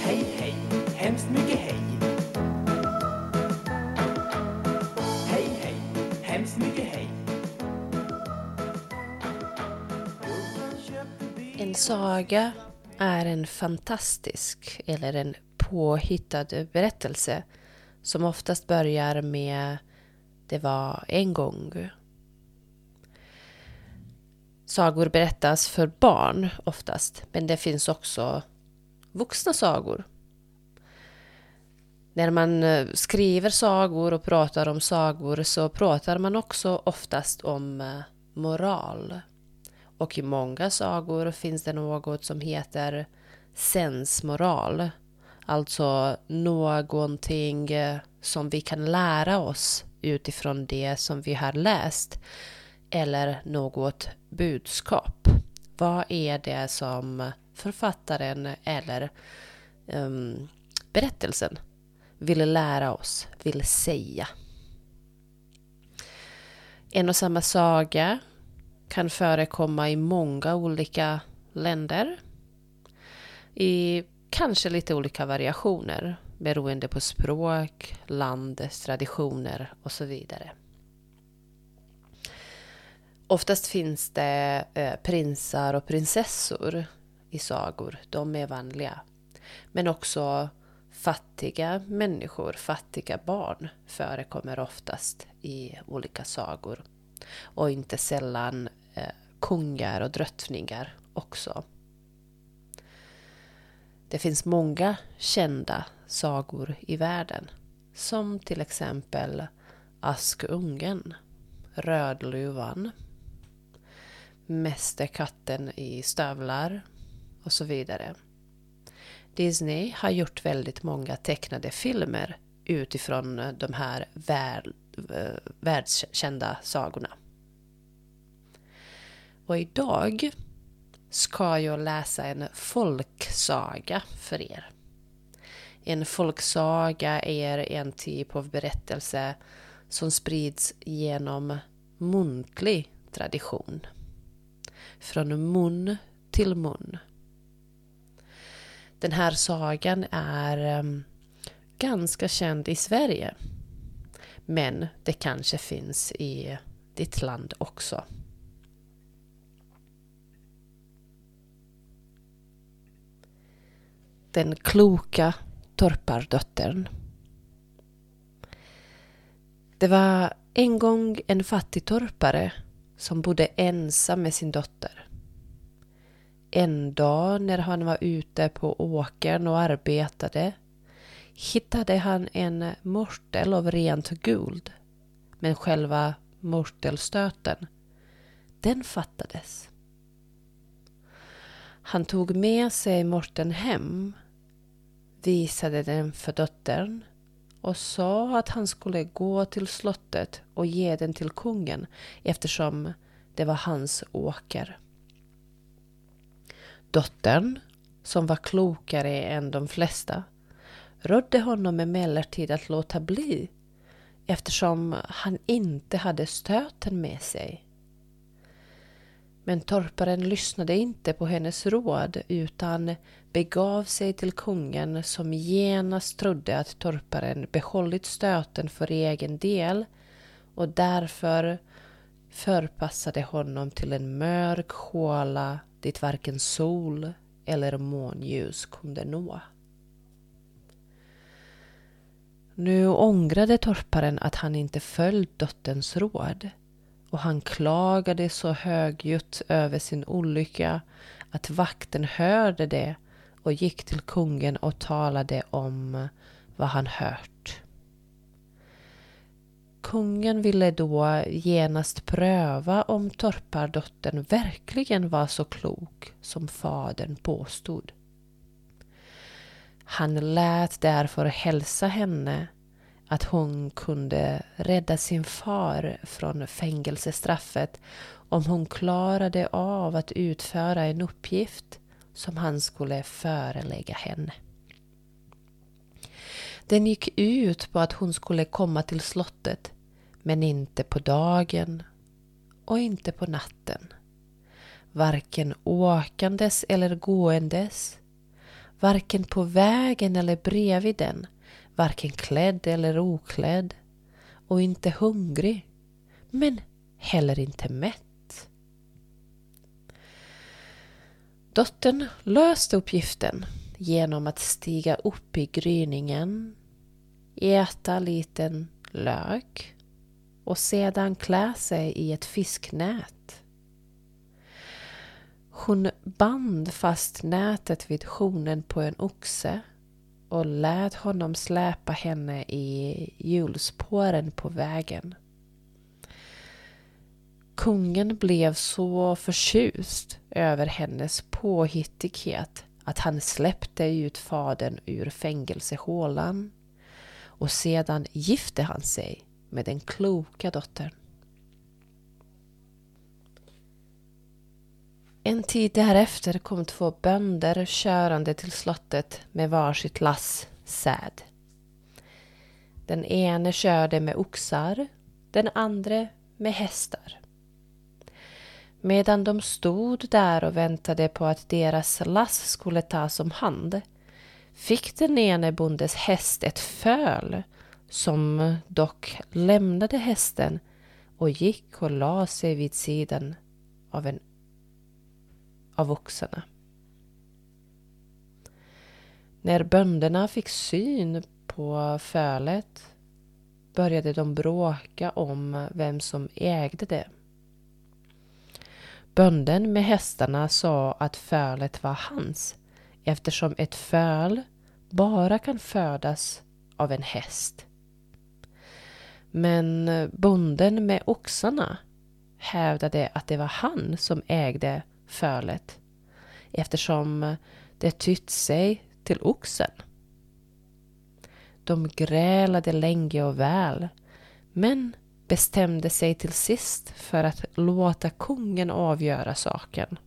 Hej, hej, hemskt mycket hej. Hej, hej, hemskt mycket hej. En saga är en fantastisk eller en påhittad berättelse som oftast börjar med Det var en gång. Sagor berättas för barn oftast, men det finns också vuxna sagor. När man eh, skriver sagor och pratar om sagor så pratar man också oftast om eh, moral. Och i många sagor finns det något som heter sensmoral. Alltså någonting eh, som vi kan lära oss utifrån det som vi har läst. Eller något budskap. Vad är det som författaren eller um, berättelsen vill lära oss, vill säga? En och samma saga kan förekomma i många olika länder. I kanske lite olika variationer beroende på språk, land, traditioner och så vidare. Oftast finns det eh, prinsar och prinsessor i sagor. De är vanliga. Men också fattiga människor, fattiga barn förekommer oftast i olika sagor. Och inte sällan eh, kungar och drottningar också. Det finns många kända sagor i världen. Som till exempel Askungen, Rödluvan, Mästerkatten i stövlar och så vidare. Disney har gjort väldigt många tecknade filmer utifrån eh, de här värld, eh, världskända sagorna. Och idag ska jag läsa en folksaga för er. En folksaga är en typ av berättelse som sprids genom muntlig tradition. Från mun till mun. Den här sagan är ehm, ganska känd i Sverige. Men det kanske finns i ditt land också. Den kloka torpardottern. Det var en gång en fattig torpare som bodde ensam med sin dotter. En dag när han var ute på åkern och arbetade hittade han en mortel av rent guld. Men själva mortelstöten, den fattades. Han tog med sig morten hem, visade den för dottern och sa att han skulle gå till slottet och ge den till kungen eftersom det var hans åker. Dottern, som var klokare än de flesta, rådde honom emellertid att låta bli eftersom han inte hade stöten med sig. Men torparen lyssnade inte på hennes råd utan begav sig till kungen som genast trodde att torparen behållit stöten för egen del och därför förpassade honom till en mörk håla dit varken sol eller månljus kunde nå. Nu ångrade torparen att han inte följt dotterns råd och han klagade så högljutt över sin olycka att vakten hörde det och gick till kungen och talade om vad han hört. Kungen ville då genast pröva om torpardottern verkligen var så klok som fadern påstod. Han lät därför hälsa henne att hon kunde rädda sin far från fängelsestraffet om hon klarade av att utföra en uppgift som han skulle förelägga henne. Den gick ut på att hon skulle komma till slottet, men inte på dagen och inte på natten. Varken åkandes eller gåendes, varken på vägen eller bredvid den, varken klädd eller oklädd och inte hungrig, men heller inte mätt. Dottern löste uppgiften genom att stiga upp i gryningen, äta liten lök och sedan klä sig i ett fisknät. Hon band fast nätet vid hornen på en oxe och lät honom släpa henne i hjulspåren på vägen. Kungen blev så förtjust över hennes påhittighet att han släppte ut fadern ur fängelsehålan och sedan gifte han sig med den kloka dottern. En tid därefter kom två bönder körande till slottet med varsitt lass säd. Den ene körde med oxar, den andra med hästar. Medan de stod där och väntade på att deras lass skulle tas om hand fick den ene bondes häst ett föl som dock lämnade hästen och gick och la sig vid sidan av en av oxarna. När bönderna fick syn på fölet började de bråka om vem som ägde det. Bönden med hästarna sa att fölet var hans eftersom ett föl bara kan födas av en häst. Men bonden med oxarna hävdade att det var han som ägde fölet eftersom det tytt sig till oxen. De grälade länge och väl men bestämde sig till sist för att låta kungen avgöra saken.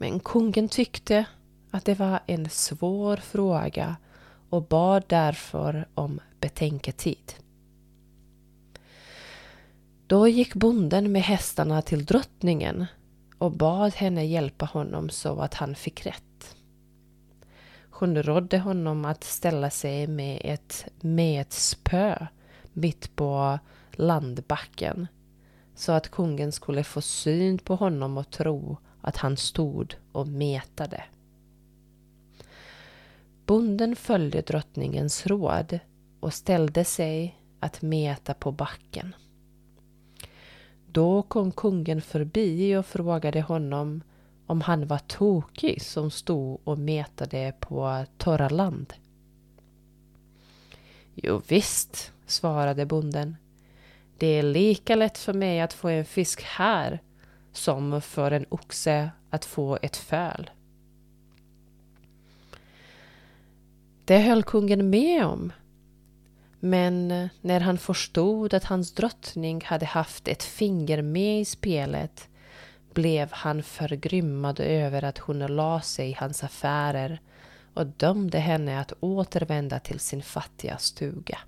Men kungen tyckte att det var en svår fråga och bad därför om betänketid. Då gick bonden med hästarna till drottningen och bad henne hjälpa honom så att han fick rätt. Hon rådde honom att ställa sig med ett metspö mitt på landbacken så att kungen skulle få syn på honom och tro att han stod och metade. Bonden följde drottningens råd och ställde sig att meta på backen. Då kom kungen förbi och frågade honom om han var tokig som stod och metade på torra land. Jo visst, svarade bonden. Det är lika lätt för mig att få en fisk här som för en oxe att få ett föl. Det höll kungen med om. Men när han förstod att hans drottning hade haft ett finger med i spelet blev han förgrymmad över att hon la sig i hans affärer och dömde henne att återvända till sin fattiga stuga.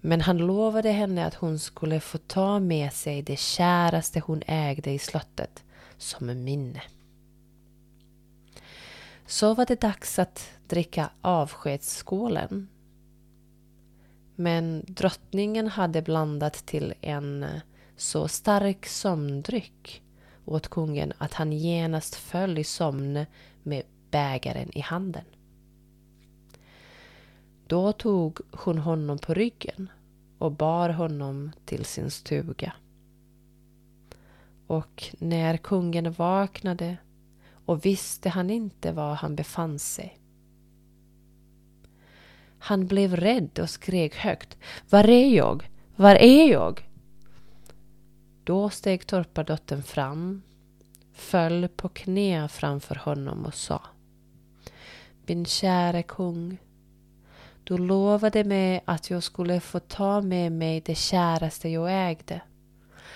Men han lovade henne att hon skulle få ta med sig det käraste hon ägde i slottet som minne. Så var det dags att dricka avskedsskålen. Men drottningen hade blandat till en eh, så stark sömndryck åt kungen att han genast föll i sömn med bägaren i handen. Då tog hon honom på ryggen och bar honom till sin stuga. Och när kungen vaknade och visste han inte var han befann sig. Han blev rädd och skrek högt. Var är jag? Var är jag? Då steg torpardottern fram, föll på knä framför honom och sa Min käre kung, du lovade mig att jag skulle få ta med mig det käraste jag ägde.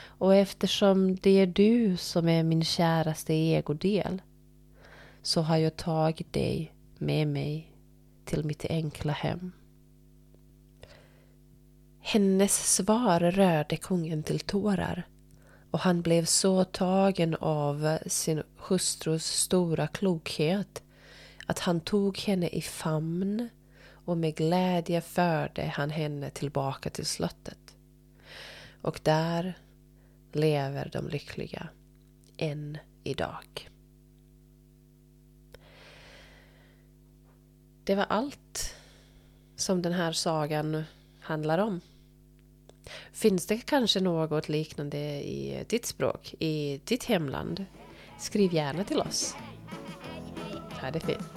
Och eftersom det är du som är min käraste ägodel så har jag tagit dig med mig till mitt enkla hem. Hennes svar rörde kungen till tårar Och han blev så tagen av sin hustrus stora klokhet att han tog henne i famn och med glädje förde han henne tillbaka till slottet. Och där lever de lyckliga än idag. Det var allt som den här sagan handlar om. Finns det kanske något liknande i ditt språk, i ditt hemland? Skriv gärna till oss. Ha det fint!